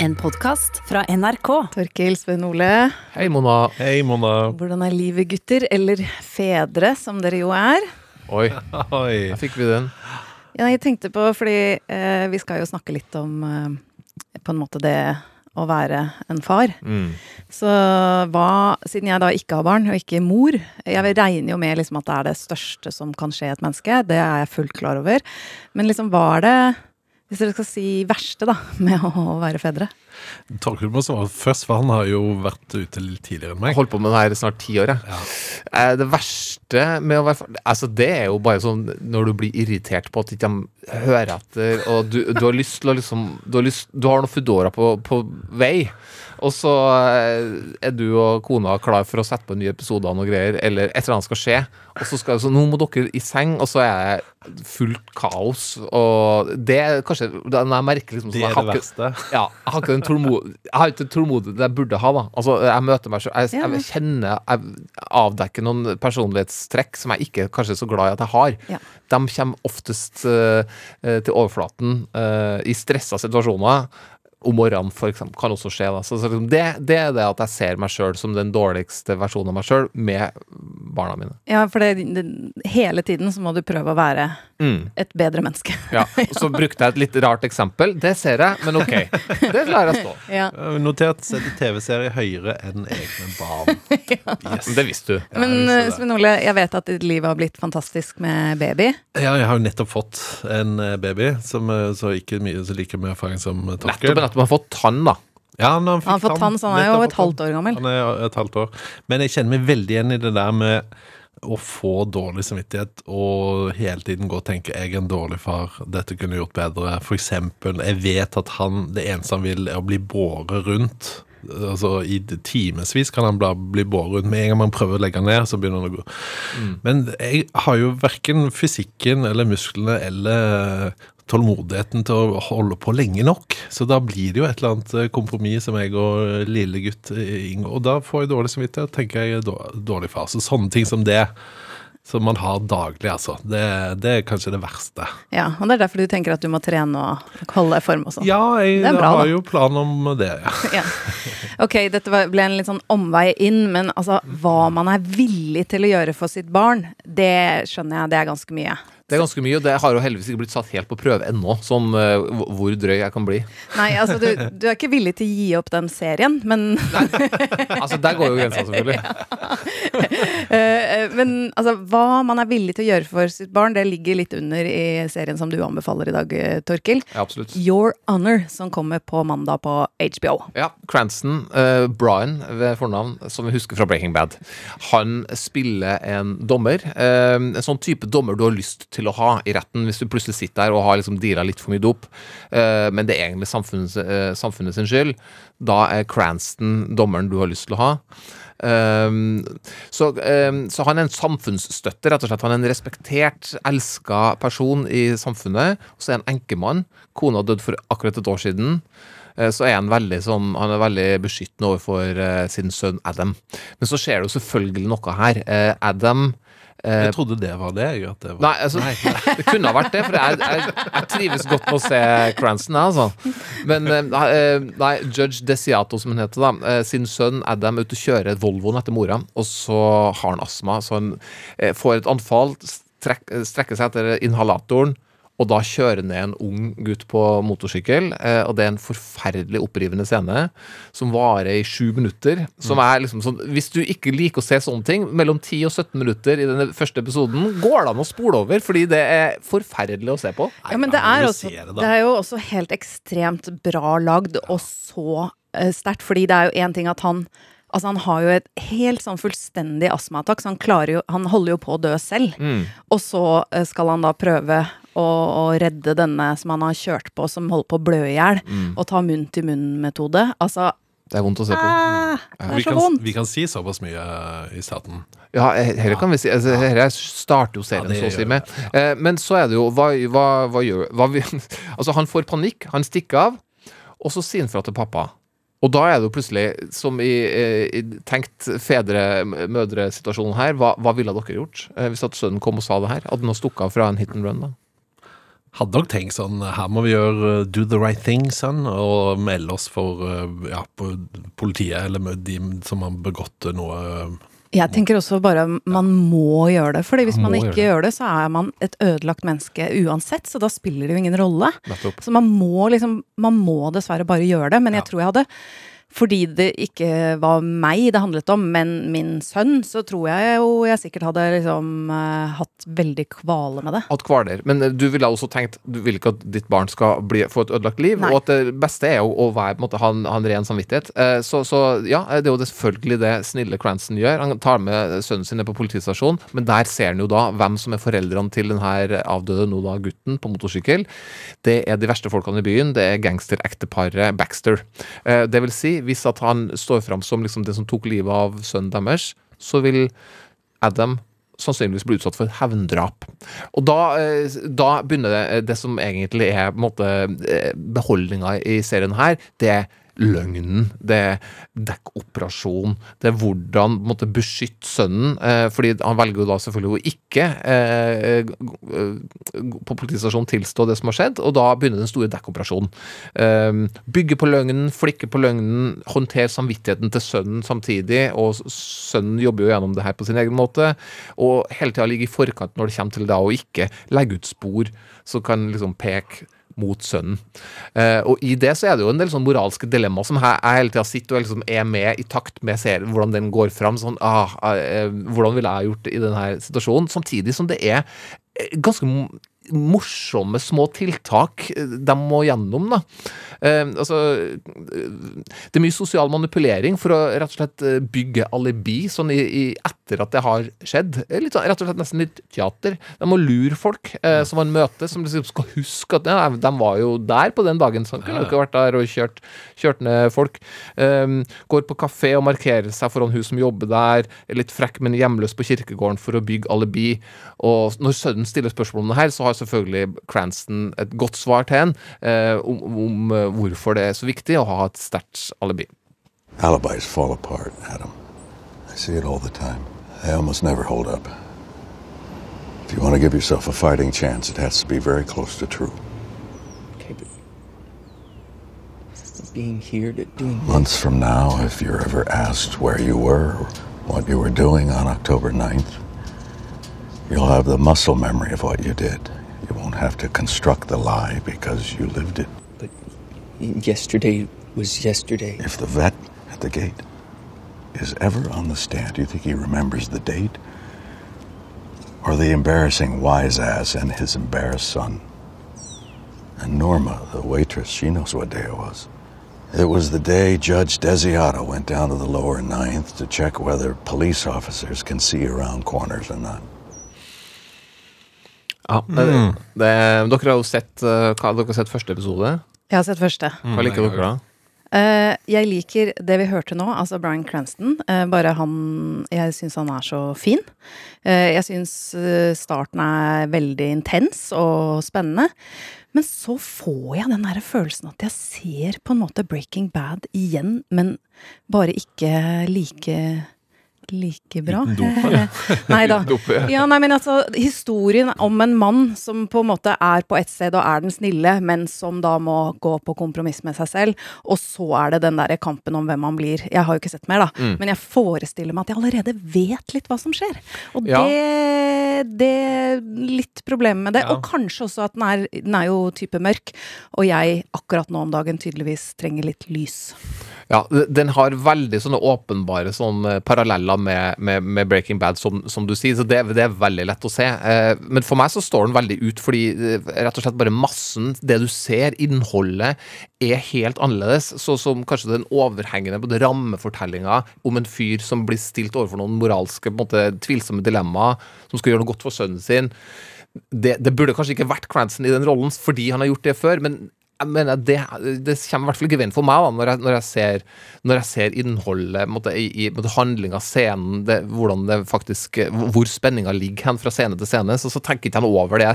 En podkast fra NRK. Torkil Svein Ole, Hei, Mona. Hei, Mona. hvordan er livet, gutter? Eller fedre, som dere jo er. Oi, Oi. der fikk vi den. Ja, jeg tenkte på, fordi eh, vi skal jo snakke litt om eh, på en måte det å være en far. Mm. Så hva, siden jeg da ikke har barn, og ikke mor Jeg regner jo med liksom at det er det største som kan skje et menneske. Det er jeg fullt klar over. Men liksom, hva er det Hvis dere skal si verste, da, med å være fedre? Torkel må svare først, for han har jo vært ute litt tidligere enn meg. holdt på med det her i snart ti år. Jeg. Eh, Det verste med å være far Altså, det er jo bare sånn når du blir irritert på at ikke de hører etter, og du, du har lyst til å liksom Du har, lyst, du har noen Foodora på, på vei, og så eh, er du og kona klar for å sette på en ny episode av noe greier, eller et eller annet skal skje, og så skal så nå må dere i seng, og så er det fullt kaos, og det er kanskje Når jeg merker liksom sånn, Det er det verste. Ja, jeg har ikke den tålmod Jeg har jeg burde ha, da. Altså, jeg møter meg selv jeg, jeg kjenner Jeg avdekker noen personlighetstrekk som jeg ikke kanskje er så glad i at jeg har. Ja. De kommer oftest eh, til overflaten uh, i stressa situasjoner. Om morgenen, for eksempel, kan også skje. Da. Så, liksom, det, det er det at jeg ser meg sjøl som den dårligste versjonen av meg sjøl med barna mine. Ja, for det, det, hele tiden så må du prøve å være Mm. et bedre menneske. Ja. Og så brukte jeg et litt rart eksempel. Det ser jeg, men ok. Det lar jeg stå. Ja. Notert setter TV-serie høyere enn egne barn. Yes. Men Det visste du. Ja, Men eh. Svein Ole, jeg vet at ditt liv har blitt fantastisk med baby. Ja, jeg har jo nettopp fått en eh, baby, som, eh, så ikke mye så like mye erfaring som eh, Nettopp, Torkel. nettopp. Man har fått tann, da. Ja, han, fikk Han fått tann, så han er jo et halvt år gammel. Han er et halvt år. Men jeg kjenner meg veldig igjen i det der med å få dårlig samvittighet og hele tiden gå og tenke 'jeg er en dårlig far, dette kunne gjort bedre'. For eksempel, jeg vet at han, det eneste han vil, er å bli båret rundt. Altså I timevis kan han bli båret rundt. Med en gang man prøver å legge han ned, så begynner han å gå. Men jeg har jo verken fysikken eller musklene eller tålmodigheten til å holde på lenge nok. Så da blir det jo et eller annet eh, kompromiss som jeg og lille gutt eh, inngår. Og da får jeg dårlig samvittighet, tenker jeg dårlig far. Så sånne ting som det, som man har daglig, altså. Det, det er kanskje det verste. Ja, og det er derfor du tenker at du må trene og holde deg i form og sånn. Ja, jeg bra, har da. jo plan om det, ja. Ja. Ok, dette ble en litt sånn omvei inn, men altså, hva man er villig til å gjøre for sitt barn, det skjønner jeg, det er ganske mye. Det er ganske mye, og det har jo heldigvis ikke blitt satt helt på prøve ennå, sånn uh, hvor- drøy jeg kan bli. Nei, altså, du, du er ikke villig til å gi opp den serien, men, Altså, Der går jo grensa, selvfølgelig. eh, men altså, hva man er villig til å gjøre for sitt barn, det ligger litt under i serien som du anbefaler i dag, Torkil. Ja, absolutt. Your Honor, som kommer på mandag på HBO. Ja, Cranston, uh, Brian ved fornavn, som vi husker fra Breaking Bad, han spiller en dommer. en sånn type dommer du har lyst til å ha i retten hvis du plutselig sitter der og har liksom deala litt for mye dop, eh, men det er egentlig samfunnet, eh, samfunnet sin skyld. Da er Cranston dommeren du har lyst til å ha. Um, så, um, så han er en samfunnsstøtter, rett og slett. Han er en respektert, elska person i samfunnet. Og så er han enkemann. Kona døde for akkurat et år siden. Eh, Så er han veldig sånn Han er veldig beskyttende overfor eh, sin sønn Adam. Men så skjer det jo selvfølgelig noe her. Eh, Adam Jeg trodde det var det. jeg, At det var. Nei, altså, det kunne ha vært det, for jeg, jeg, jeg trives godt med å se Cranston, altså. Men eh, nei, Judge Desiato, som hun heter, da, eh, sin sønn Adam er ute og kjører Volvoen etter mora, og så har han astma, så han eh, får et anfall, strek, strekker seg etter inhalatoren, og da kjører ned en ung gutt på motorsykkel, eh, og det er en forferdelig opprivende scene som varer i sju minutter. Som er liksom sånn Hvis du ikke liker å se sånne ting, mellom 10 og 17 minutter i den første episoden, går det an å spole over, fordi det er forferdelig å se på. Ja, men det er, også, det, det, er jo også helt ekstremt bra lagd, og så uh, sterkt. Fordi det er jo én ting at han Altså Han har jo et helt sånn fullstendig astmaattakk, så han jo Han holder jo på å dø selv. Mm. Og så eh, skal han da prøve å, å redde denne som han har kjørt på, som holder på å blø i hjel, Mm. og ta munn-til-munn-metode. Altså Det er vondt å se på. ah, Det vi, er så kan, vondt! vi kan si såpass mye eh, i staten. Ja, her kan vi si altså, Her starter jo serien, Ja, så å si, med. Eh, men så er det jo Hva, hva, hva gjør hva vi, Altså, han får panikk, han stikker av, og så sier han fra til pappa. Og da er det jo plutselig, som i, eh, i tenkt fedre-mødre-situasjonen her, hva, hva ville dere gjort eh, hvis at sønnen kom og sa det her? Hadde han stukket av fra en hit and run, da? hadde nok tenkt sånn Her må vi gjøre uh, do the right thing, son, og melde oss for ja, politiet eller de som har begått noe Jeg tenker også bare man må gjøre det. fordi hvis Man man, ikke gjøre gjør det, så er man et ødelagt menneske uansett. Så da spiller det jo ingen rolle. Nettopp. Så man må liksom Man må dessverre bare gjøre det. Men jeg tror jeg hadde fordi det ikke var meg det handlet om, men min sønn, så tror jeg jo jeg sikkert hadde liksom uh, hatt veldig kvale med det. Hatt kvaler. Men eh, du ville også tenkt Du vil ikke at ditt barn skal bli, få et ødelagt liv. Nei. Og at det beste er jo å være, måte, ha, en, ha en ren samvittighet. Uh, Så, så ja, det er jo selvfølgelig det snille Cranston gjør. Han tar med sønnen sin på politistasjonen, men der ser han jo da hvem som er foreldrene til den her avdøde nå da gutten på motorsykkel. Det er de verste folkene i byen. Det er gangsterekteparet Baxter. Uh, Det vil si, hvis at han står fram som liksom det som tok livet av sønnen deres, så vil Adam sannsynligvis bli utsatt for hevndrap. Og da, eh, da begynner det, det som egentlig er måte eh, beholdninga i serien her, det er løgnen, det er dekkoperasjon, det er hvordan måtte beskytte sønnen. Eh, fordi han velger jo da selvfølgelig å ikke eh, eh, på politistasjonen tilstå det som har skjedd, og da begynner den store dekkoperasjonen. Eh, bygge på løgnen, flikke på løgnen, håndtere samvittigheten til sønnen samtidig, og sønnen jobber jo gjennom det her på sin egen måte, og hele tida ligge i forkant når det kommer til da å ikke legge ut spor som kan liksom peke mot sønnen. Eh, og i det så er det jo en del sånn moralske dilemmaer som jeg, jeg hele tida sitter og liksom er med i takt med serien, hvordan den går fram. Sånn, ah, eh, hvordan ville jeg gjort det i denne situasjonen? Samtidig som det er eh, ganske morsomme små tiltak de må gjennom, da. Eh, altså Det er mye sosial manipulering for å rett og slett eh, bygge alibi sånn i, i etter at det har skjedd. Eh, Litt, sånn- rett og slett nesten litt teater. De må lure folk eh, som man møter, som liksom skal huske at ja, de var jo der på den dagen, så kunne jo ikke vært der og kjørt, kjørt ned folk. Eh, går på kafé og markerer seg foran hun som jobber der, er litt frekk, men hjemløs på kirkegården for å bygge alibi. Og når sønnen stiller spørsmål om det her, så har selvfølgelig Cranston et godt svar til henne eh, om, om eh, hvorfor det er så viktig å ha et sterkt alibi. Alibis fall apart, Adam. I see it all the time. They almost never hold up. If you want to give yourself a fighting chance, it has to be very close to true. Okay, but being here to doing. Months from now, if you're ever asked where you were or what you were doing on October 9th, you'll have the muscle memory of what you did. You won't have to construct the lie because you lived it. But yesterday was yesterday. If the vet at the gate is ever on the stand, do you think he remembers the date? Or the embarrassing wise ass and his embarrassed son? And Norma, the waitress, she knows what day it was. It was the day Judge Desiato went down to the lower ninth to check whether police officers can see around corners or not. Ja, det, det, dere har jo sett, uh, hva, dere har sett første episode. Jeg har sett første. Hva liker dere da? Eh, jeg liker det vi hørte nå, altså Bryan Cranston. Eh, bare han Jeg syns han er så fin. Eh, jeg syns eh, starten er veldig intens og spennende. Men så får jeg den der følelsen at jeg ser på en måte Breaking Bad igjen, men bare ikke like Like bra. Nei da. Ja. Nei, men altså, historien om en mann som på en måte er på ett sted og er den snille, men som da må gå på kompromiss med seg selv, og så er det den derre kampen om hvem han blir. Jeg har jo ikke sett mer, da, Mm. men jeg forestiller meg at jeg allerede vet litt hva som skjer. Og Ja. det, det er litt problemet med det. Ja. Og kanskje også at den er, den er jo type mørk, og jeg akkurat nå om dagen tydeligvis trenger litt lys. Ja, den har veldig sånne åpenbare sånne paralleller med, med, med Breaking Bad, som, som du sier, så det, det er veldig lett å se. Eh, men for meg så står den veldig ut, fordi eh, rett og slett bare massen, det du ser, innholdet, er helt annerledes. Så som kanskje den overhengende både rammefortellinga om en fyr som blir stilt overfor noen moralske, på en måte tvilsomme dilemmaer, som skal gjøre noe godt for sønnen sin. Det, det burde kanskje ikke vært Cranston i den rollen fordi han har gjort det før, men jeg mener det, det kommer i hvert fall ikke veien for meg da, når jeg, når jeg, ser, når jeg ser innholdet, måtte, i, i måtte, handlinga, scenen, det, hvordan det faktisk hvor spenninga ligger hen fra scene til scene, så, så tenker ikke jeg over det.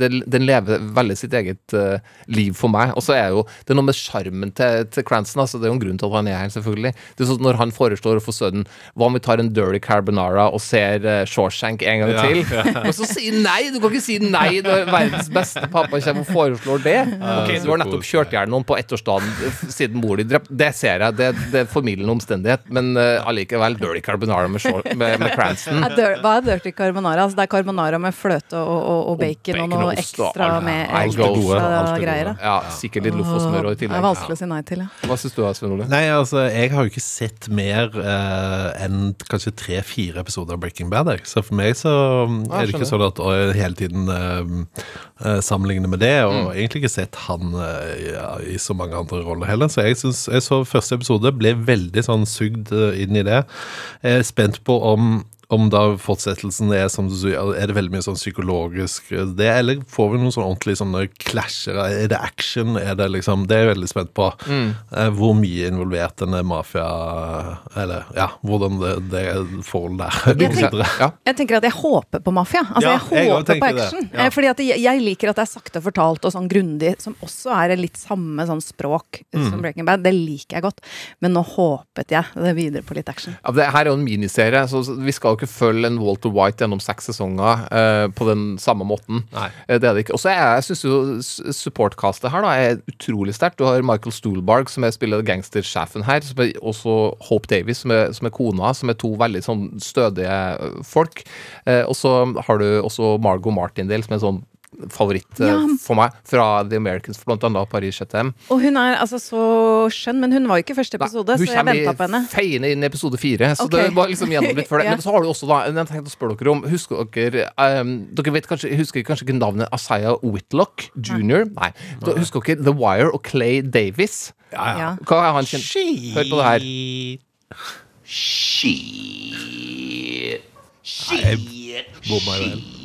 det. Den, lever veldig sitt eget eh, liv for meg. Og så er jo det er noe med sjarmen til, til Cranston. Altså, det er jo en grunn til at han er her, selvfølgelig. Det er sånn Når han foreslår å få sønnen Hva om vi tar en dirty carbonara og ser uh, Shawshank en gang til? ja. Og så sier nei! Du kan ikke si nei når verdens beste pappa kommer og foreslår det. Ok, Du har nettopp kjørt i hjel noen på ettårsdagen siden mor di drepte. Det ser jeg, det, det er formildende omstendighet. Men uh, allikevel dirty carbonara med, med, med Cranston. Er Hva er dirty carbonara? Altså, det er carbonara med fløte og, og, og bacon og, noe og ekstra med ekstra det greier. Ja, sikkert litt loff og smør i tillegg. Det er vanskelig å si nei til, ja. Hva syns du da, Svein Ole? Nei, altså, jeg har jo ikke sett mer uh, enn kanskje tre-fire episoder av Breaking Bad. Jeg. Så for meg så er det ikke sånn at å, hele tiden uh, eh, sammenligner med det, og egentlig ikke sett han ja, i så mange andre roller heller. Så jeg synes, jeg så første episode, ble veldig sånn sugd eh, inn i det. Jeg er spent på om om da fortsettelsen er som du sier, er det veldig mye sånn psykologisk eh, det, eller får vi noen sånn ordentlige sånne clasher? Er det action? Er det liksom Det er jeg veldig spent på. Mm. hvor mye involvert denne mafia Eller ja, hvordan det, det forholdet der Jeg går videre. Ja. Jeg tenker at jeg håper på mafia. Altså, Ja, jeg jeg håper på tenker action. Ja. Eh, Fordi at jeg, jeg liker at det er sakte fortalt og sånn grundig, som også er litt samme sånn språk Mm. som Breaking Bad. Det liker jeg godt. Men nå håpet jeg det videre på litt action. Ja, det her er jo en miniserie, så så vi skal jo ikke følge en Walter White gjennom seks sesonger eh, på den samme måten. Nei. Eh, det er det ikke. Og så jeg syns jo supportcastet her da er utrolig sterkt. Du har Michael Stuhlbarg, som er spiller gangstersjefen her. Som er også Hope Davis, som er, som er kona, som er to veldig sånn stødige eh, folk. Eh, og så har du også Margot Martindale, som er sånn favoritt eh, Ja. for meg fra The Americans, blant annet Paris Chatham. Og hun er altså så skjønn, men hun var jo ikke i første episode, Nei, så jeg venta på henne. feiende inn i episode fire. Så okay. det var liksom gjennom litt før det. Ja. Men så har du også da Jeg tenkte å spørre dere om Husker dere um, Dere vet kanskje, husker kanskje ikke navnet Asaya Whitlock jr.? Nei. Da husker dere The Wire og Clay Davis? Ja. Hva er han kjent Hør på det her. Shit. Shit. helt.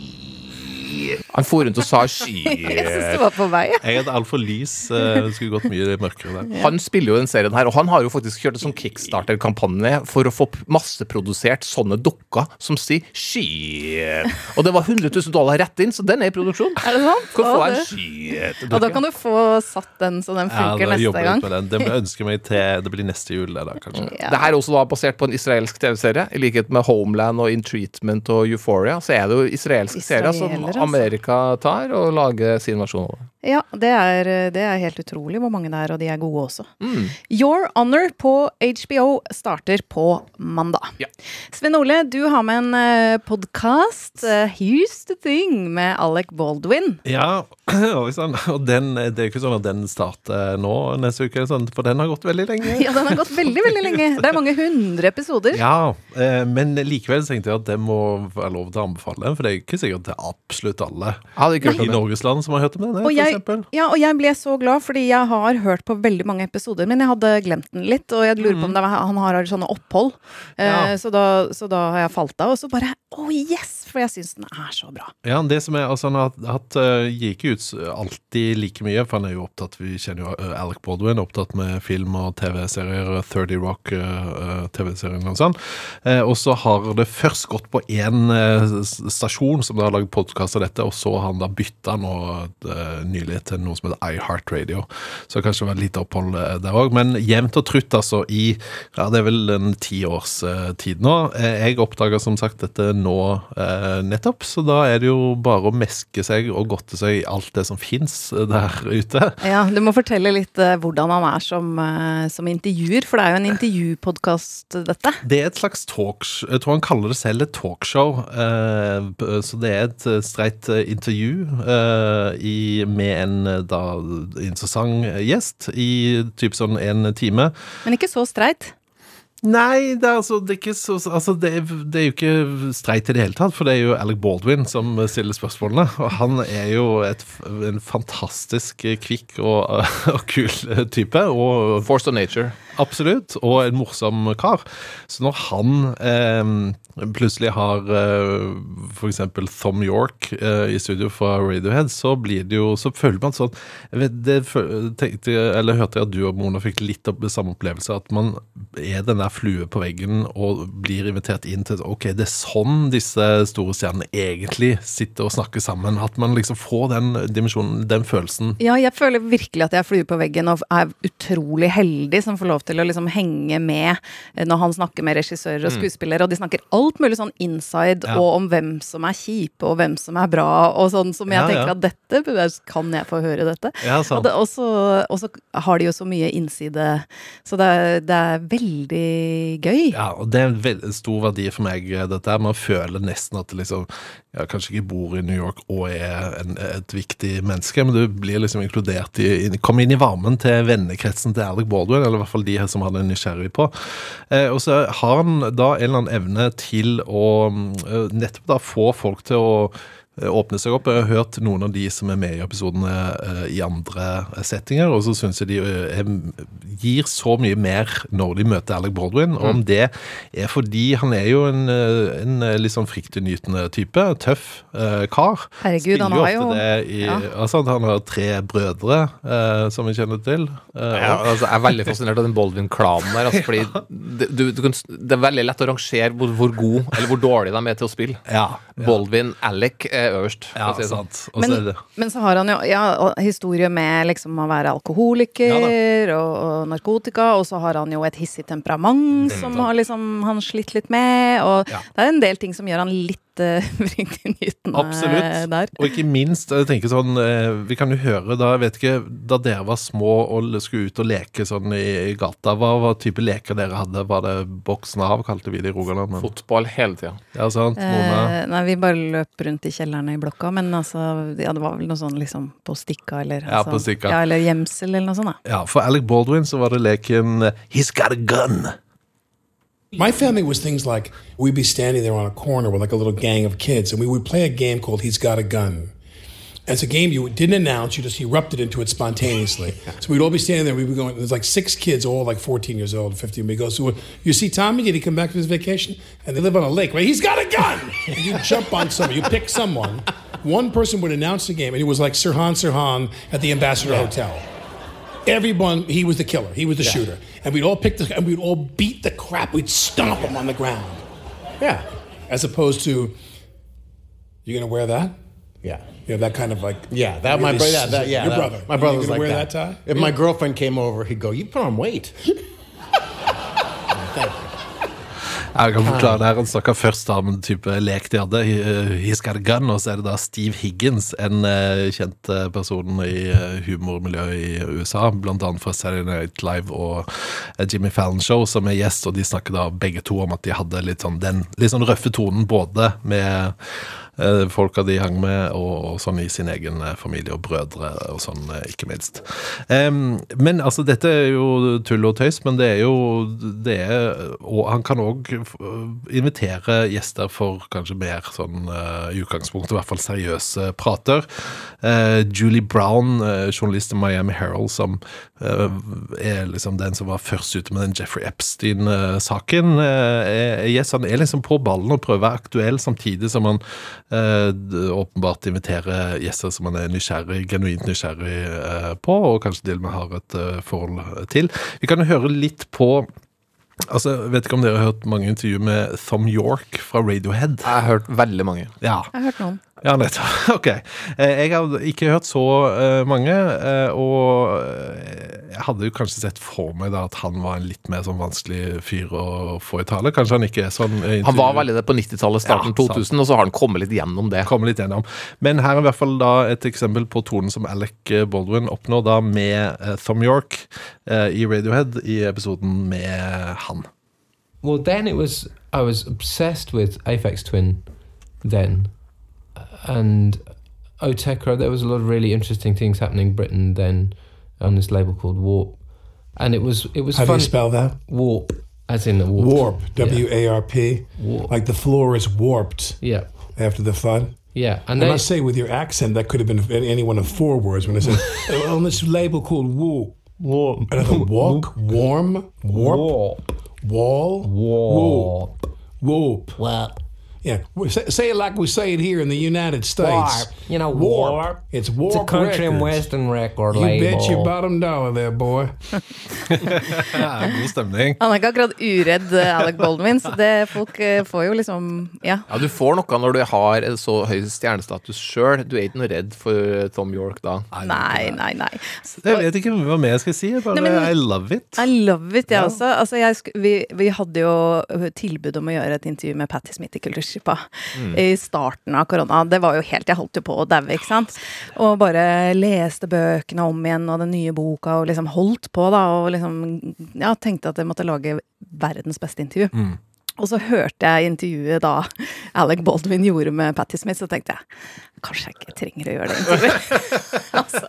Han for rundt og sa sky. Jeg syns det var på vei. Jeg hadde altfor lys. eh, Det skulle gått mye mørkere der. Han spiller jo den serien her, og han har jo faktisk kjørt en sånn kickstarter-kampanje for å få masseprodusert sånne dukker som sier sky. Og det var 100 000 dollar rett inn, så den er i produksjon. Er det sant? Kan få en det- Og da kan du få satt den så den funker ja, neste gang. den. Det må jeg meg til Det blir neste jul, det da, kanskje. Ja. Det her er også da basert på en israelsk TV-serie. I likhet med Homeland og In Treatment og Euphoria, så er det jo israelske serier som. Amerika tar og lager sin versjon av det. Ja, det er, det er helt utrolig hvor mange det er, og de er gode også. Mm. Your Honor på HBO starter på mandag. Ja. Sven Ole, du har med en uh, podkast, Here's the Thing, med Alec Baldwin. Ja. Og den, det er jo ikke sånn at den starter nå neste uke, sånn, for den har gått veldig lenge. Ja, den har gått veldig, veldig lenge. Det er mange hundre episoder. Ja, eh, men likevel tenkte jeg at det må være lov til å anbefale den, for det er ikke sikkert det er absolutt alle i. Norges land som har hørt om den, Og jeg, ja, og jeg ble så glad, fordi jeg har hørt på veldig mange episoder, men jeg hadde glemt den litt, og jeg lurer på om det var, han har sånne opphold. Eh, Mm. Ja. så, da, så da har jeg falt av, og så bare oh yes! For jeg syns den er så bra. Ja, det som er, altså Han har hatt, uh, gir ikke ut alltid like mye, for han er jo opptatt Vi kjenner jo eh, Alec Baldwin, opptatt med film og TV-serier, eh, 30 Rock, TV-serien og sånn. Eh, og så har det først gått på én eh, stasjon som har lagd podkast av dette, og så har han da bytta nå eh, nylig til noe som heter iHeartRadio. Så kanskje det var litt opphold eh, der òg. Men jevnt og trutt, altså, i ja, det er vel en ti års eh, tid nå. Eh, jeg oppdaga som sagt dette nå eh, nettopp, så da er det jo bare å meske seg og godte seg i alt det som fins der ute. Ja, Du må fortelle litt eh, hvordan han er som, eh, som intervjuer, for det er jo en intervjupodkast, dette. Det er et slags talkshow Jeg tror han kaller det selv et talkshow. Så det er et streit intervju i, med en eh, da interessant gjest i typ sånn en time. Men ikke så streit. Nei, det er, altså, det er ikke så altså, det, er, det er jo ikke streit i det hele tatt, for det er jo Alec Baldwin som stiller spørsmålene. Og han er jo et, en fantastisk kvikk og, og kul type. Og Force of Nature. Absolutt, og en morsom kar. Så når han eh, plutselig har eh, f.eks. Thom York eh, i studio fra Radiohead, så blir det jo Så føler man sånn vet, det, tenkte, Eller hørte jeg at du og Mona fikk litt av samme opplevelse, at man er den der flue på veggen og blir invitert inn til Ok, det er sånn disse store stjernene egentlig sitter og snakker sammen. At man liksom får den dimensjonen, den følelsen. Ja, jeg føler virkelig at jeg er flue på veggen og er utrolig heldig som får lov til å liksom henge med eh, når han snakker med regissører og skuespillere, og de snakker alt mulig sånn inside Ja. og om hvem som er kjipe og hvem som er bra, og sånn som jeg Ja, tenker at dette Kan jeg få høre dette? Og, det, og, så, og så har de jo så mye innside, så det er, det er veldig gøy. Ja, og det er en veldig stor verdi for meg, eh, dette her. Man føler nesten at det liksom ja, Kanskje ikke bor i New York og er en, et viktig menneske, men du blir liksom inkludert i Kommer inn i varmen til vennekretsen til Alec Baldwin, eller i hvert fall de her som han er nysgjerrig på. Eh, og så har han da en eller annen evne til å mm, eh, nettopp da få folk til å åpne seg opp. Jeg har hørt noen av de som er med i episodene eh, i andre eh, settinger, og så syns jeg de eh, gir så mye mer når de møter Alec Baldwin. Og om det er fordi han er jo en, eh, en eh, litt sånn fryktinngytende type, tøff eh, kar. Herregud, han har jo- det i, ja. altså, Han har tre brødre, eh, som vi kjenner til. Eh, Ja, altså, jeg er veldig fascinert av den Baldwin-klanen der. Altså, fordi det, du, du kan, det er veldig lett å rangere hvor, hvor god eller hvor dårlig de er til å spille. ja, Baldwin, Alec er øverst. ja, si sånn. sant. Men, er men så har han jo ja, historie med liksom å være alkoholiker og, og narkotika, og så har han jo et hissig temperament som har liksom han slitt litt med, og Ja. det er en del ting som gjør han litt uh, fryktinngytende Absolutt. der. Og ikke minst, jeg tenker sånn eh, Vi kan jo høre da, jeg vet ikke, da dere var små og skulle ut og leke sånn i, i gata, hva var type leker dere hadde? Var det boksen av, kalte vi det i Rogaland? Men, Fotball hele tida. ja, sant? Eh, nei, vi bare løp rundt i kjellerne i blokka, men altså Ja, det var vel noe sånn liksom på stikka eller Ja, altså, på stikka. Ja, eller gjemsel eller noe sånt, da. Ja, for Alec Baldwin så var det leken eh, He's got a gun. My family was things like we'd be standing there on a corner with like a little gang of kids, and we would play a game called He's Got a Gun. And it's a game you didn't announce, you just erupted into it spontaneously. so we'd all be standing there, we'd be going, there's like six kids, all like 14 years old, 15. We go, so you see Tommy, did he come back from his vacation? And they live on a lake, right? He's got a gun! And you jump on someone, you pick someone. One person would announce the game, and it was like Sirhan Sirhan at the Ambassador Hotel. Everyone, he was the killer. He was the shooter. And we'd all pick the, and we'd all beat the crap. We'd stomp them on the ground. Yeah. As opposed to, you gonna wear that? Yeah. You know, that kind of like. Yeah, that my brother. Yeah, that, yeah, Your that- brother. My brother you gonna like wear that. that, tie? If my girlfriend came over, he'd go, "You put on weight." Jeg kan forklare det her, Han snakka først om en type lek de hadde, He- eh, He's Got a Gun, og så er det da Steve Higgins, en eh, kjent eh, person i humormiljøet i USA, annet fra Saturday Night Live og Jimmy Fallon Show, som er gjest, og de snakker da begge to om at de hadde litt sånn den litt sånn røffe tonen både med folka de hang med, og, og sånn i sin egen eh, familie og brødre og sånn, eh, ikke minst. Um, men altså, dette er jo tull og tøys, men det er jo det er, Og han kan òg invitere gjester for kanskje mer sånn eh, i utgangspunktet, i hvert fall seriøse prater. Uh, Julie Brown, eh, journalist i Miami Herald, som uh, er liksom den som var først ute med den Jeffrey Epstein-saken, uh, yes, han er liksom på ballen og prøver å være aktuell, samtidig som han eh, åpenbart invitere gjester som man er nysgjerrig, genuint nysgjerrig eh, på, og kanskje til og med har et eh, forhold til. Vi kan jo høre litt på Altså, jeg Vet ikke om dere har hørt mange intervjuer med Thom York fra Radiohead? Jeg har hørt veldig mange. Ja, Jeg har hørt noen. Ja nettopp. Ok. Eh, Jeg har ikke hørt så eh, mange, eh, og jeg hadde jo kanskje sett for meg da at han var en litt mer sånn vanskelig fyr å få i tale. Kanskje han ikke er sånn Han var veldig det på 90-tallet, starten Ja, sant. 2000, og så har han kommet litt gjennom det. Kommet litt gjennom. Men her er i hvert fall da et eksempel på tonen som Alec Baldwin oppnår da med Thom York i Radiohead i episoden med han. Well, then it was I was obsessed with Aphex Twin, then, and Otekra. There was a lot of really interesting things happening in Britain then on this label called Warp, and it was it was How do fun. you spell that? Warp, as in the warp. Warp. W A R P. Warp. Like the floor is warped Yeah, after the fun. yeah, and I they, must say, with your accent, that could have been any one of four words when I said, on this label called Warp. Warp. Er det walk, warm, warp, wall, whoop, whoop? Warp. Yeah, say, say it like we say it here in the United States. Warp. You know, warp. It's It's warp a country and western record You label. bet your bottom dollar there, boy. God stemning. Han er ikke akkurat uredd eh, Alec Baldwin, så det folk eh, får jo liksom Ja. Ja, Du får noe når du har så høy stjernestatus sjøl. Du er ikke noe redd for Tom York da. Nei, nei, nei. Jeg vet ikke hva mer jeg skal si. Bare, Nei, men- I love it. I love it, jeg også. Altså, jeg vi, vi hadde jo tilbud om å gjøre et intervju med Patti Smith i Kulturskippa i starten av korona. Det var jo helt Jeg holdt jo på å daue, ikke sant. Og bare leste bøkene om igjen og den nye boka og liksom holdt på, da. Og liksom ja, tenkte at jeg måtte lage verdens beste intervju. Og så hørte jeg intervjuet da Alec Baldwin gjorde med Patti Smith, så tenkte jeg kanskje jeg ikke trenger å gjøre det intervjuet. altså,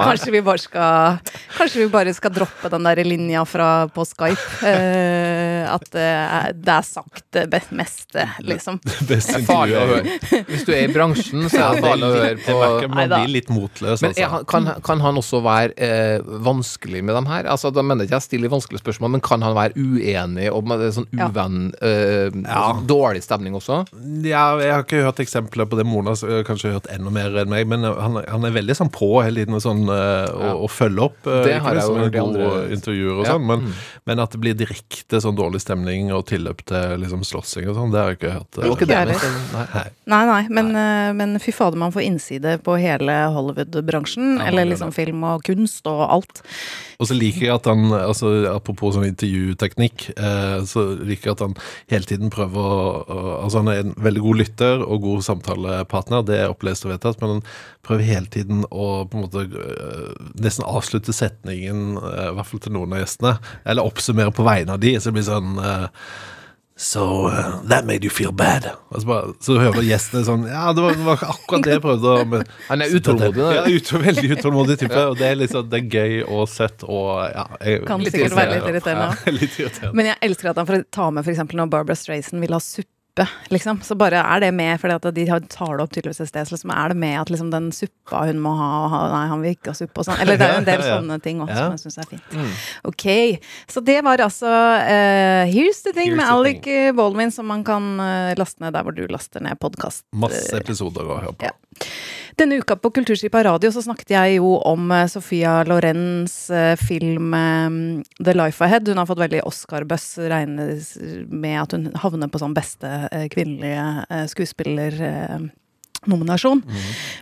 kanskje vi bare skal Kanskje vi bare skal droppe den der linja fra på Skype. Uh, at eh, det er sagt det meste, liksom. Det er farlig å høre. Hvis du er i bransjen, så er det farlig å høre på merker man blir litt motløs, Men er, altså. kan, kan han også være eh, vanskelig med dem her? Altså, Da mener jeg ikke jeg stiller vanskelige spørsmål, men kan han være uenig og med det sånn Ja. Eh, sånn Dårlig stemning også? Ja, jeg har ikke hørt eksempler på det. Mona har kanskje hørt enda mer enn meg, men han, han er veldig sånn på hele tiden og sånn, eh, Ja. å, og følger opp. eh, Det har jeg jo hørt i andre- intervjuer og Ja. sånn, men, Mm. men at det blir direkte sånn dårlig stemning og tilløp til liksom slåssing og sånn, det har jeg ikke hørt. Det var ikke det. Nei. Nei. Nei, nei, men, eh, men fy fader, man får innside på hele Hollywood-bransjen. Ja, eller liksom film og kunst og alt. Og så liker jeg at han, altså apropos sånn intervjuteknikk, eh, så liker jeg at han hele tiden prøver å å- Altså han er en veldig god lytter og god samtalepartner, det er opplest og vedtatt, men han prøver hele tiden å på en måte eh, nesten avslutte setningen, eh, i hvert fall til noen av gjestene, eller oppsummere på vegne av de, så det blir sånn eh, So uh, that made you feel bad. Og så, bare, så hører gjestene sånn Ja, det var, det var akkurat det jeg prøvde å men- Han er utålmodig. ja, ut, veldig utålmodig type. Og det er liksom, det er gøy og søtt og ja, jeg, Kan sikkert være litt irriterende. irriterende. Ja, litt irriterende. Men jeg elsker at han får ta med f.eks. når Barbara Strayson vil ha suppe. Liksom. Så bare er det med, for de tar det opp tydeligvis et sted. Så liksom er det med at liksom den suppa hun må ha, ha Nei, han vil ikke ha suppe og sånn. Eller det er jo en del sånne ting også som jeg syns er fint. Ok, så det var altså uh, Here's the thing Here's med the Alec eh, Baldwin som man kan eh, laste ned der hvor du laster ned podkast. Masse episoder å høre på. Ja. Denne uka på Kulturskipa radio så snakket jeg jo om eh, Sofia Lorenz eh, film eh, The Life Ahead. Hun har fått veldig Oscar-buzz, regnes med at hun havner på sånn beste kvinnelige skuespiller. nominasjon. Nominasjon.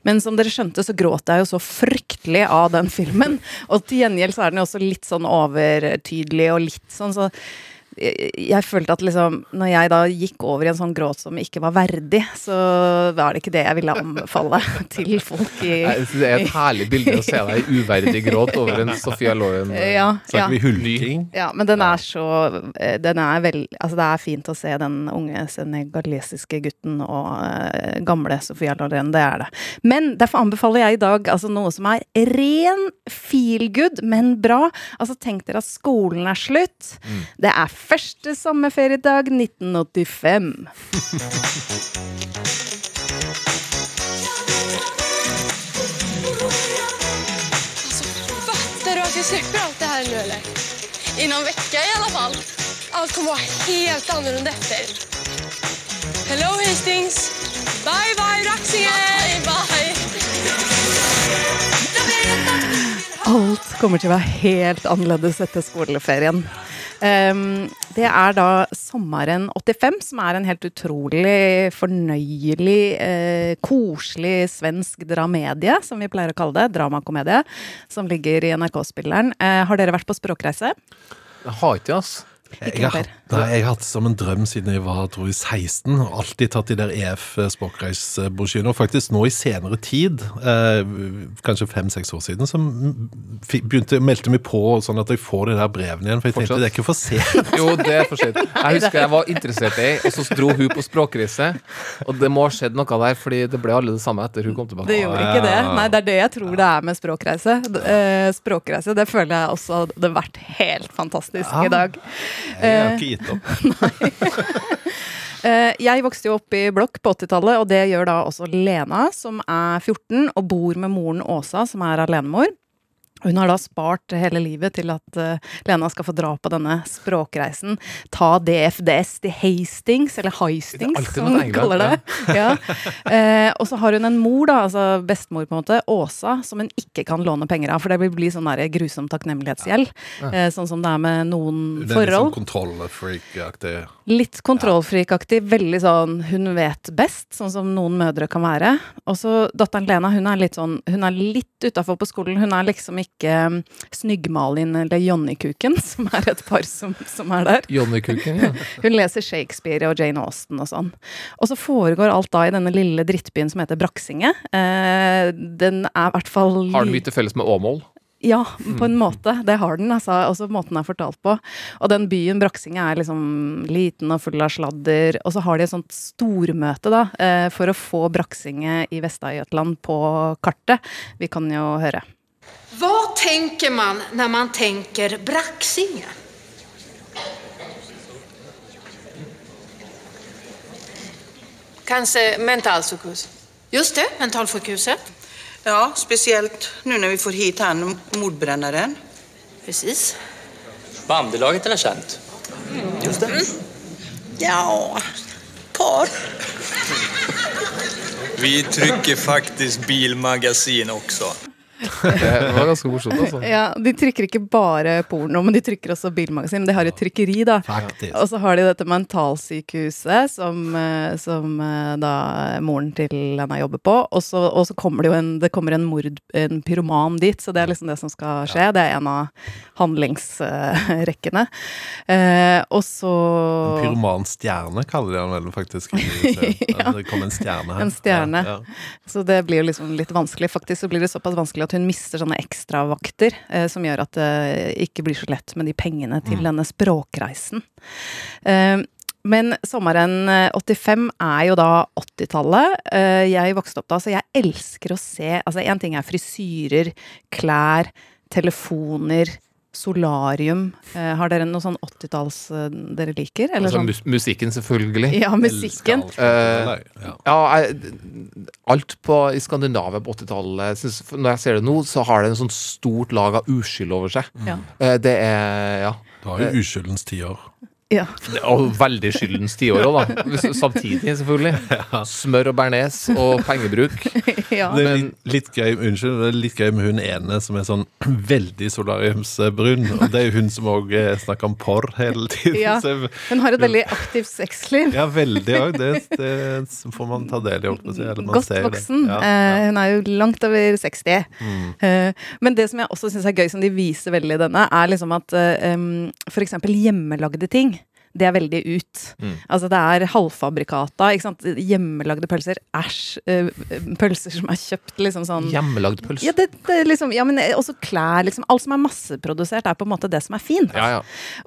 Men som dere skjønte, så gråt jeg jo så fryktelig av den filmen. Og til gjengjeld så er den jo også litt sånn overtydelig og litt sånn så jeg, jeg følte at liksom Når jeg da gikk over i en sånn gråt som ikke var verdig, så var det ikke det jeg ville anbefale til folk i Nei, Det er et herlig bilde å se deg i uverdig gråt over en Sofia Loren. Ja, ja. Hulking? Ja, men den er så eh, Den er vel Altså, det er fint å se den unge senegalesiske gutten og uh, gamle Sofia Loren. Det er det. Men derfor anbefaler jeg i dag altså noe som er ren feel good, men bra. Altså, tenk dere at skolen er slutt. Det er første sommerferiedag 1985. Fattar du att vi slipper alt det her nå, eller? I vekka, i alle fall. Alt kommer være helt annerledes etter. Hello Hastings! Bye bye Raksinger. Bye bye! Alt kommer til å være helt annerledes etter skoleferien. Ehm, det er da sommeren 85, som er en helt utrolig fornøyelig, uh, koselig svensk dramedie, som vi pleier å kalle det. Dramakomedie. Som ligger i NRK-spilleren. Uh, har dere vært på språkreise? Jeg har ikke ass. Jeg har, nei, jeg har hatt det som en drøm siden jeg var tror jeg, 16, og alltid tatt de der EF språkreisbrosjyrene. Og faktisk nå i senere tid, eh, kanskje fem-seks år siden, så begynte meldte meg på sånn at jeg får de der brevene igjen. For jeg Fortsatt? tenkte det er ikke for sent. Jo, det er for sent. Jeg husker jeg var interessert i og så dro hun på språkreise. Og det må ha skjedd noe der, fordi det ble alle det samme etter hun kom tilbake. Det gjorde ikke det. Nei, det er det jeg tror det er med språkreise. Eh, språkreise, det føler jeg også hadde vært helt fantastisk i dag. Jeg har ikke gitt opp. Nei. jeg vokste jo opp i blokk på 80-tallet, og det gjør da også Lena, som er 14 og bor med moren Åsa, som er alenemor. Hun har da spart hele livet til at eh, Lena skal få dra på denne språkreisen. Ta DFDS til Hastings, eller Heistings, som hun kaller det. Ja. Eh, og så har hun en mor, da, altså bestemor på en måte, Åsa, som hun ikke kan låne penger av. For det vil bli sånn der grusom takknemlighetsgjeld. Eh, sånn som det er med noen er litt sånn kontrollfreak-aktig. Litt kontrollfrikaktig, veldig sånn hun vet best, sånn som noen mødre kan være. Og så datteren Lena, hun er litt sånn Hun er litt utafor på skolen. Hun er liksom ikke um, Snygg-Malin eller Johnny-kuken, som er et par som, som er der. Johnny-kuken, ja. Hun leser Shakespeare og Jane Austen og sånn. Og så foregår alt da i denne lille drittbyen som heter Braksinge. Eh, den er i hvert fall Har den mye til felles med Åmål? ja, på en måte. Det har den, altså. Også måten den er fortalt på. Og den byen, Braksinge, er liksom liten og full av sladder. Og så har de et sånt stormøte, da, eh, for å få Braksinge i Vest-Agderland på kartet. Vi kan jo høre. Tenker man når man tenker Braxinge? Kanske mentalsjukhus? Just det, mentalsjukhuset. Ja, speciellt nu när vi får hit han mordbrännaren. Precis. Bandelaget är känt. Just det. Ja, par. Vi trycker faktiskt bilmagasin också. Det var ganske morsomt, altså. Ja, De trykker ikke bare porno, men de trykker også bilmagasin. De har et trykkeri, da. Faktisk. Og så har de dette mentalsykehuset, som, eh, som eh, da moren til henne jobber på. Og så, og så kommer det jo en, det kommer en mord, en pyroman dit, så det er liksom det som skal skje. Det er en av handlingsrekkene. Eh, og så En pyromanstjerne kaller de han vel faktisk. Ja. Det kom en stjerne her. En stjerne. Ja, ja. Så det blir jo liksom litt vanskelig. Faktisk så blir det såpass vanskelig at hun mister sånne ekstravakter, eh, som gjør at det ikke blir så lett med de pengene til Mm. denne språkreisen. Eh, men sommeren eh, 85 er jo da 80-tallet. Eh, jeg vokste opp da, så jeg elsker å se Altså, én ting er frisyrer, klær, telefoner. Solarium. Eh, har dere noe sånn 80-talls eh, dere liker? Eller Altså, sånn? mus musikken, selvfølgelig. Ja, musikken. Eh, ja, jeg, alt på, i Skandinavia på 80-tallet Når jeg ser det nå, så har det en sånn stort lag av uskyld over seg. Mm. Eh, det er Ja. Du har jo uskyldens tiår. Ja. Og veldig skyldens tiår òg, da. Samtidig, selvfølgelig. Smør og bearnés og pengebruk. ja. Det er litt, litt gøy Unnskyld, det er litt gøy med hun ene som er sånn veldig solariumsbrun. Og det er jo hun som òg snakker om porr hele tiden. Ja, Så- Hun har et veldig aktivt sexliv. Ja, veldig òg. Det, det får man ta del i. si, eller man Godt ser det. voksen. Ja, Eh, hun er jo langt over 60. Mm. Eh, men det som jeg også syns er gøy, som de viser veldig i denne, er liksom at eh, for eksempel hjemmelagde ting. Det er veldig ut. Mm. Altså det er halvfabrikata. ikke sant? Hjemmelagde pølser. Æsj. eh, pølser som er kjøpt liksom sånn Hjemmelagd pølse. Ja, det, det liksom, ja, men også klær. liksom Alt som er masseprodusert, er på en måte det som er fint. Ja, ja.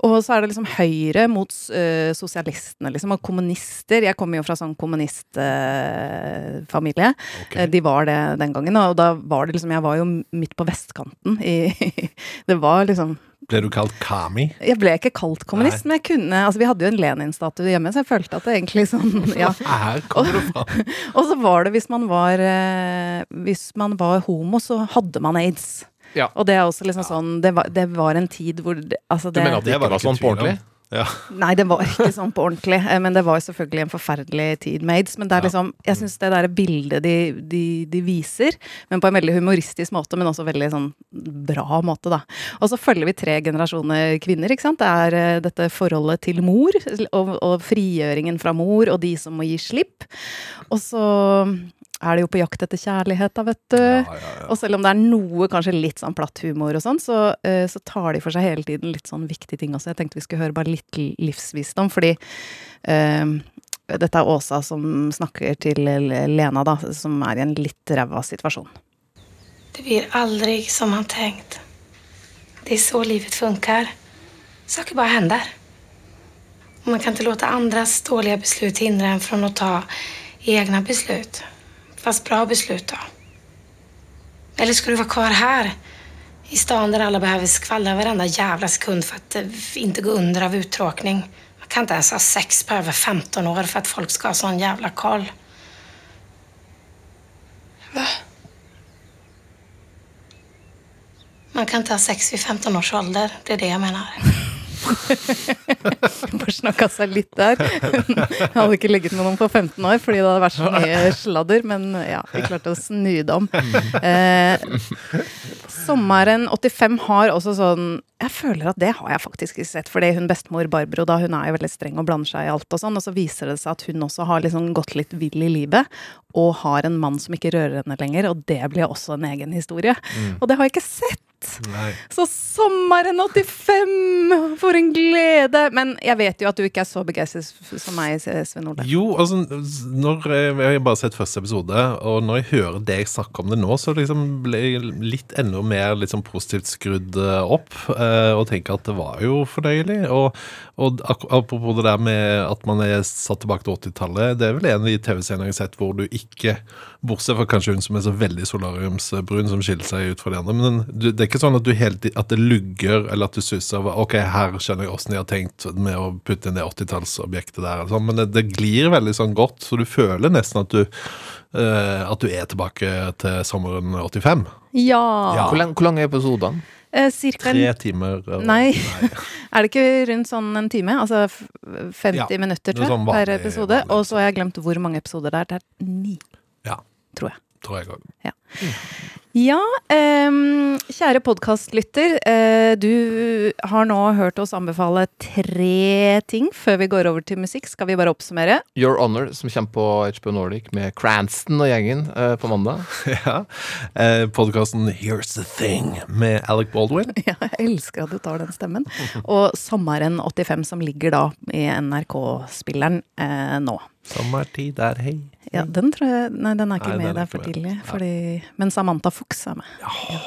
Og så er det liksom Høyre mot uh, sosialistene, liksom, og kommunister. Jeg kommer jo fra sånn kommunistfamilie. Ok. De var det den gangen, og da var det liksom Jeg var jo midt på vestkanten i Det var liksom Ble du kalt Kami? Jeg ble ikke kalt kommunist, men jeg kunne Altså, vi hadde jo en Lenin-statue hjemme, så jeg følte at det egentlig sånn Ja. Her kommer det fra. Og så var det hvis man var eh, Hvis man var homo, så hadde man aids. Ja. Og det er også liksom sånn Det var, det var en tid hvor det, altså Du mener at det ikke var sånn på ordentlig? Ja. Nei, det var ikke sånn på ordentlig. eh, Men det var jo selvfølgelig en forferdelig tid med aids. Men det er liksom, jeg syns det der bildet de, de, de viser, men på en veldig humoristisk måte, men også veldig sånn bra måte, da. Og så følger vi tre generasjoner kvinner, ikke sant. Det er eh, dette forholdet til mor, og, og frigjøringen fra mor, og de som må gi slipp. Og så er de jo på jakt etter kjærlighet, da, vet du. Og selv om det er noe kanskje litt sånn platt humor og sånn, så, uh, så tar de for seg hele tiden litt sånn viktige ting også. Jeg tenkte vi skulle høre bare litt li- livsvisdom, fordi uh, dette er Åsa som snakker til Lena, da, som er i en litt ræva situasjon. Det blir aldri som man tenkt. Det er så livet funker. Saker bare hender. Man kan ikke låte andres dårlige beslut hindre en fra å ta egne beslut. Fast bra beslut då. Eller ska du vara kvar här? I stan där alla behöver skvallra varenda jävla sekund för att eh, inte gå under av uttråkning. Man kan inte ens ha sex på över 15 år för att folk ska ha sån jävla koll. Va? Man kan inte ha sex vid 15 års ålder. Det är det jag menar. Forsnakka seg litt der. Jeg hadde ikke ligget med noen på 15 år fordi det hadde vært så mye sladder, men ja, vi klarte å snu det om. Eh, sommeren 85 har også sånn Jeg føler at det har jeg faktisk ikke sett, fordi hun bestemor Barbro da, hun er jo veldig streng og blander seg i alt og sånn, og så viser det seg at hun også har liksom gått litt vill i livet, og har en mann som ikke rører henne lenger, og det blir også en egen historie. Mm. Og det har jeg ikke sett! Nei. Så sommeren 85! For en glede! Men jeg vet jo at du ikke er så begeistret som meg, Sven Ole. Jo, altså når jeg, jeg har bare sett første episode, og når jeg hører deg snakke om det nå, så liksom ble jeg litt enda mer liksom positivt skrudd eh, opp, eh, og tenker at det var jo fornøyelig. Og, og apropos det der med at man er satt tilbake til 80-tallet, det er vel en av de TV-scenene jeg har sett hvor du ikke, bortsett fra kanskje hun som er så veldig solariumsbrun, som skiller seg ut fra de andre, men du, det er ikke sånn at du helt, at det lugger, eller at du susser over Ok, her skjønner jeg åssen de har tenkt med å putte inn det 80-tallsobjektet der, eller sånn, men det, det glir veldig sånn godt, så du føler nesten at du eh, at du er tilbake til sommeren 85. Ja. Hvor, lang, hvor lange er episodene? Eh, cirka Tre timer. og- Nei. er det ikke rundt sånn en time? Altså 50 Ja, minutter, er tror jeg, sånn per vanlig- episode. Og så har jeg glemt hvor mange episoder det er. Det er ni, Ja, tror jeg. tror jeg òg. Ja. Ja, um, kjære podkastlytter. Uh, du har nå hørt oss anbefale tre ting før vi går over til musikk. Skal vi bare oppsummere? Your Honor, som kommer på HBO Nordic med Cranston og gjengen uh, på mandag. Ja. Uh, Podkasten Here's The Thing med Alec Baldwin. Ja, jeg elsker at du tar den stemmen. Og Sommeren 85, som ligger da i NRK-spilleren uh, nå. Sommertid er hei. Ja, den tror jeg Nei, den er ikke Nei, med. er Det er for med. tidlig. Fordi, men Samantha Fox er med. Ja.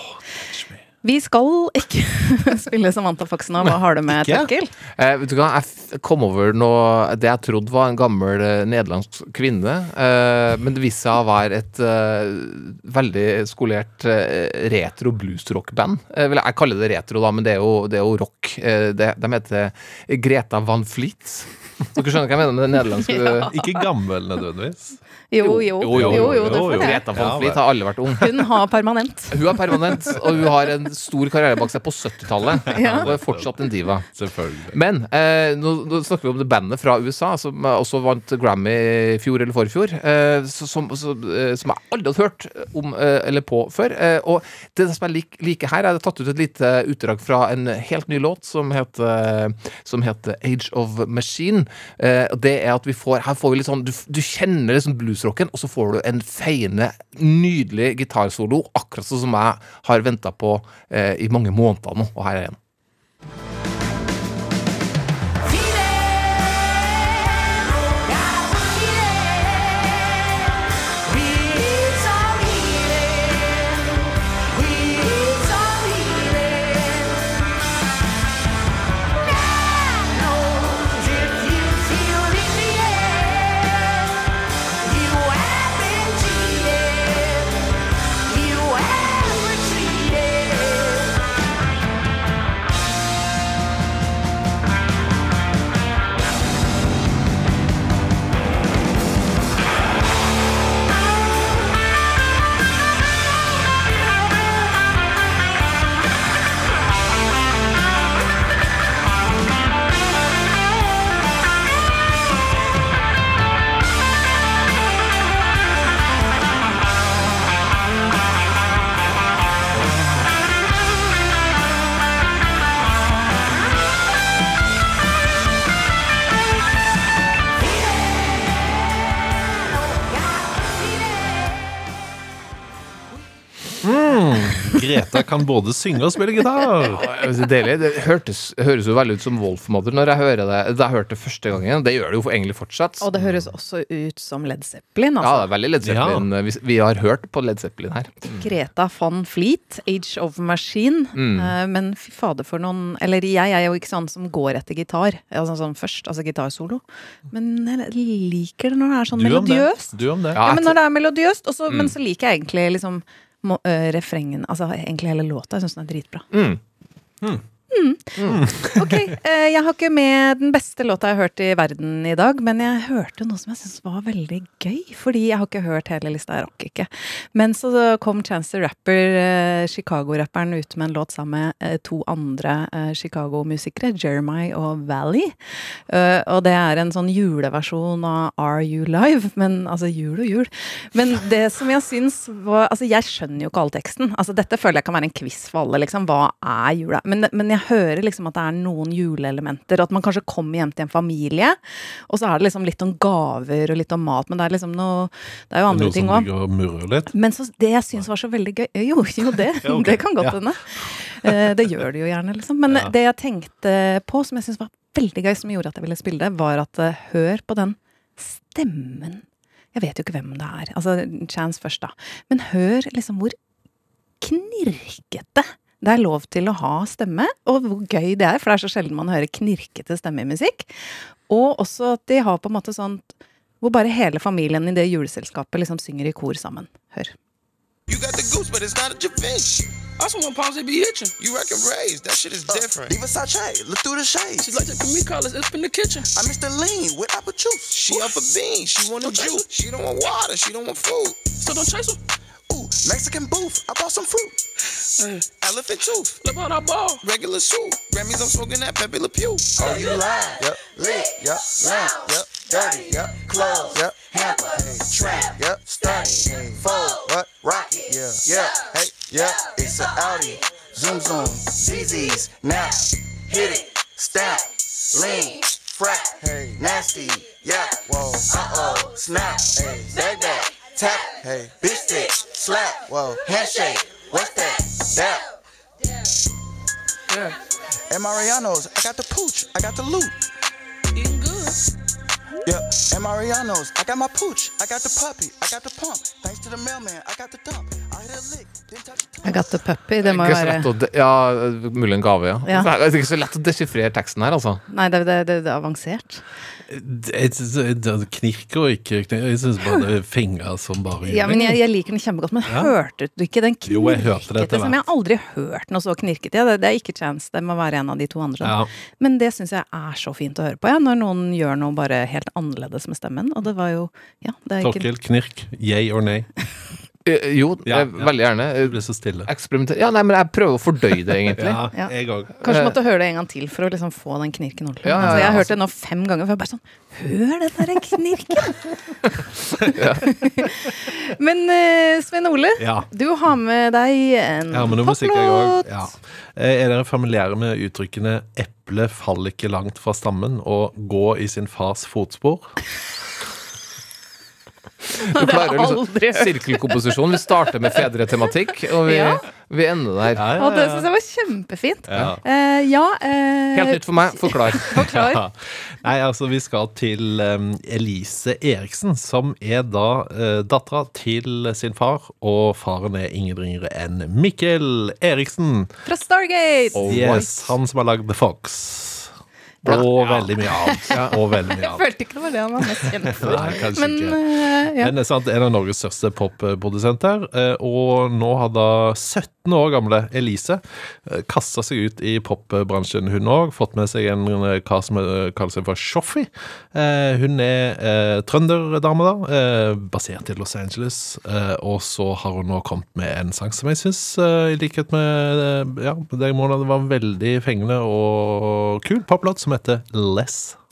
Vi skal ikke spille Samantha Fox nå. Hva har du med? Torkil? Eh, vet du hva, jeg kom over noe Det jeg trodde var en gammel eh, nederlandsk kvinne, eh, men det viste seg å være et eh, veldig skolert eh, retro bluesrock-band. Eh, jeg kaller det retro, da, men det er jo, det er jo rock. Eh, det, de heter Greta Van Fleet. Dere skjønner hva jeg mener med det nederlandske Ja. Ikke gammel nødvendigvis. Jo, jo, jo, jo, jo, det får det. Greta von Flit har aldri vært ung. Hun har permanent. Hun er permanent, og hun har en stor karriere bak seg på 70-tallet. Ja. Og er fortsatt en diva. Selvfølgelig. Men eh, nå, nå snakker vi om det bandet fra USA som også vant Grammy i fjor eller forfjor. Eh, som, som, eh, som jeg aldri hadde hørt om eh, eller på før. Eh, og det som jeg lik, liker her, er har tatt ut et lite utdrag fra en helt ny låt som heter, som heter Age of Machine. Eh, det er at vi får Her får vi litt sånn Du, du kjenner liksom bluesrocken, og så får du en feiende, nydelig gitarsolo, akkurat sånn som jeg har venta på eh, i mange måneder nå. Og her er den. Greta kan både synge og spille gitar. Ja, deilig. Det hørtes, høres jo veldig ut som Wolfmother når jeg hører det Da jeg hørte det første gangen. Det gjør det jo for- egentlig fortsatt. Og det høres også ut som Led Zeppelin. Ja, Altså. det er veldig Led Zeppelin. Vi, vi har hørt på Led Zeppelin her. Greta von Fleet, Age of Machine. Mm. Eh, men fy fader for noen Eller jeg er jo ikke sånn som går etter gitar. Altså sånn først, altså gitarsolo. Men jeg liker det når det er sånn Du om det. melodiøst. Du om det. Ja, men når det er melodiøst, også, Mm. men så liker jeg egentlig liksom øh, refrengen Altså egentlig hele låta. Jeg syns den er dritbra. Mm. Ok, eh, jeg har ikke med den beste låta jeg har hørt i verden i dag, men jeg hørte noe som jeg syntes var veldig gøy. Fordi jeg har ikke hørt hele lista, jeg rakk ikke. Men så kom Chance the Rapper, eh, Chicago-rapperen, ut med en låt sammen med eh, to andre Chicago-musikere, Jeremiah og Valley. Og det er en sånn juleversjon av Are You Live? Men altså jul og jul. Men det som jeg syns var Altså, jeg skjønner jo ikke all teksten. Altså, dette føler jeg kan være en quiz for alle, liksom. Hva er jula? Men, men jeg hører liksom at det er noen juleelementer. At man kanskje kommer hjem til en familie, og så er det liksom litt om gaver og litt om mat. Men det er liksom noe Det er jo andre ting òg. Men så, det jeg syns var så veldig gøy Jo, jo det, Ja, okay. det kan godt hende. Ja. det gjør det jo gjerne, liksom. Men Ja. det jeg tenkte på, som jeg syns var veldig gøy, som gjorde at jeg ville spille det, var at eh, hør på den stemmen. Jeg vet jo ikke hvem det er. Altså Chance først, da. Men hør liksom hvor knirkete det er lov til å ha stemme, og hvor gøy det er, for det er så sjelden man hører knirkete stemme i musikk. Og også at de har på en måte sånn hvor bare hele familien i det juleselskapet liksom synger i kor sammen. Hør. You got the goose, but it's not your fish. I just palms they be itching. You reckon raised, that shit is different. Leave Versace, look through the shades. She like to me colors up in the kitchen. I miss the lean with apple juice. She up for beans, she want a juice. She don't want water, she don't want food. So don't chase her. Ooh, Mexican booth, I bought some fruit. Mm. Elephant tooth, look out I ball. Regular suit, Grammys, I'm smoking that Pepe Le Pew. Oh, you lying? Yep, lit, yep, lamp, yep, dirty, yep, clothes, yep, hamper, hey, trap, yep, stunning, hey, fold, what, rocket, yeah, yeah, hey, yeah, it's an Audi, zoom zoom, ZZ's, now, hit it, stamp, lean, frack, hey, nasty, yeah, whoa, uh-oh, snap, hey, back, tap, hey, bitch stick, slap, whoa, handshake, what's that, dap, yeah. And Mariano's, I got the pooch, I got the loot. Eating good. Yeah, and Mariano's, I got my pooch, I got the puppy, I got the pump. Thanks to the mailman, I got the dump. I hit a lick, didn't I got the puppy, det må jo være å ja, mulig en gave, ja. Ja. Det er ikke så lett å desifrere teksten her, altså. Nei, det, det, det, det er avansert. Det, det, det knirker og ikke knirker. Jeg syns bare det er fingre som bare Ja, men jeg, jeg liker den kjempegodt. Men Ja. hørte du ikke den Jo, jeg hørte det etter knirkete som jeg har aldri hørt noe så knirkete? Ja, det, det er ikke Chance, det må være en av de to andre. Ja. Men det syns jeg er så fint å høre på, ja, når noen gjør noe bare helt annerledes med stemmen. Og det var jo Ja, det er ikke Torkil, knirk, yay or nay? Eh, Jo, Ja, ja. veldig gjerne. Du ble så stille. Eksperimenter Ja, nei, men jeg prøver å fordøye det, egentlig. Ja, jeg òg. Kanskje Eh, måtte høre det en gang til for å liksom få den knirken ordentlig. Ja, ja, altså, jeg har hørt det nå fem ganger, for jeg bare sånn Hør den derre knirken! Men uh, Svein Ole, Ja. du har med deg en Ja, men jeg poplåt. Ja. Eh, Er dere familiære med uttrykkene 'eple faller ikke langt fra stammen' og 'gå i sin fars fotspor'? Du klarer har jeg aldri liksom hørt. sirkelkomposisjon. Vi starter med fedretematikk, og vi, Ja. vi ender der. Og det syns jeg var kjempefint. Ja. Uh, ja eh, Helt nytt for meg. Forklar. Forklar. Ja. Nei, altså vi skal til um, Elise Eriksen, som er da uh, dattera til sin far. Og faren er ingen ringere enn Mikkel Eriksen. Fra Stargate! Yes, Han som har lagd The Fox. Og Ja. veldig mye annet. Og veldig mye Jeg følte ikke det var det han var mest kjent for. Nei, kanskje Men ikke. eh, ja. Men det er sant, en av Norges største popprodusenter. eh, Og nå har da 17 år gamle Elise kasta seg ut i popbransjen, hun òg. Fått med seg en hva kar som eh, kaller seg for Shoffi. Eh, Hun er eh, trønderdame, da. eh, Basert i Los Angeles. eh, Og så har hun nå kommet med en sang som jeg syns, i likhet med eh, ja, deg, Mona, det var veldig fengende og kul poplåt som heter Less.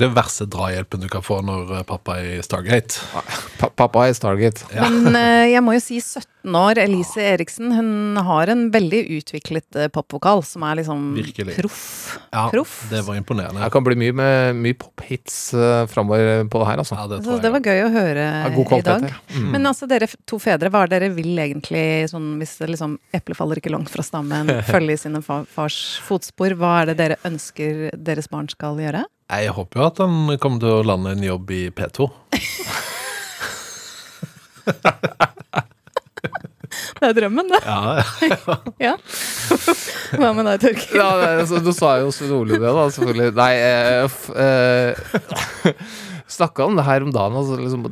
Ikke det verste drahjelpen du kan få når eh, pappa er i Stargate. Pa pappa er i Stargate. Men eh, jeg må jo si 17 år, Elise Eriksen, hun har en veldig utviklet uh, popvokal som er liksom Virkelig. proff. Ja, Proff. det var imponerende. Det kan bli mye, med, mye pophits uh, framover på det her, altså. Ja, det Så det var gøy å høre Ja, i dag. Mm. Men altså, dere to fedre, hva er det dere vil egentlig, sånn hvis det liksom eplet faller ikke langt fra stammen, følge i sine fars fotspor, hva er det dere ønsker deres barn skal gjøre? Jeg håper jo at han kommer til å lande en jobb i P2. Det er drømmen, det. Ja, ja. Hva med deg, Torgeir? Ja, det, altså, du sa jo Svein Ole det, da, selvfølgelig. Nei, eh, eh, Snakka om det her om dagen. Altså, liksom,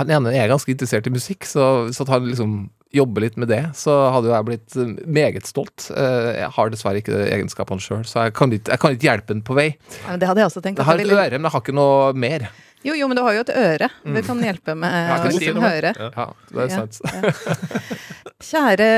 han ene er ganske interessert i musikk, så så at han liksom jobber litt med det, så hadde jeg blitt eh, meget stolt. Eh, Jeg har dessverre ikke egenskapene sjøl, så jeg kan, ikke, jeg kan ikke hjelpe den på vei. Ja, men det hadde jeg også tenkt. Jeg har et øre, men jeg har ikke noe mer. Jo, jo, men du har jo et øre. Du Mm. kan hjelpe med å liksom høre. Ja, det er sant. ja. Kjære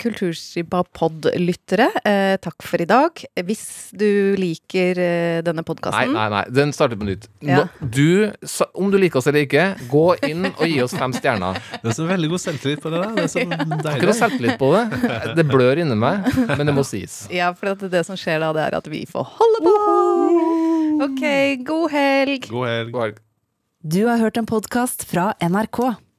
Kulturskipa-pod-lyttere, eh, takk for i dag. Hvis du liker eh, denne podkasten nei, nei. nei, Den starter på nytt. Nå, Ja. du, sa- om du liker oss eller ikke, gå inn og gi oss fem stjerner. Det er så veldig god selvtillit på det der. Det er så Jeg har deilig. noe selvtillit på det. Det blør inni meg, men det må sies. Ja, for at det som skjer da, det er at vi får holde på. Ok, god helg. God helg. Du har hørt en podkast fra NRK.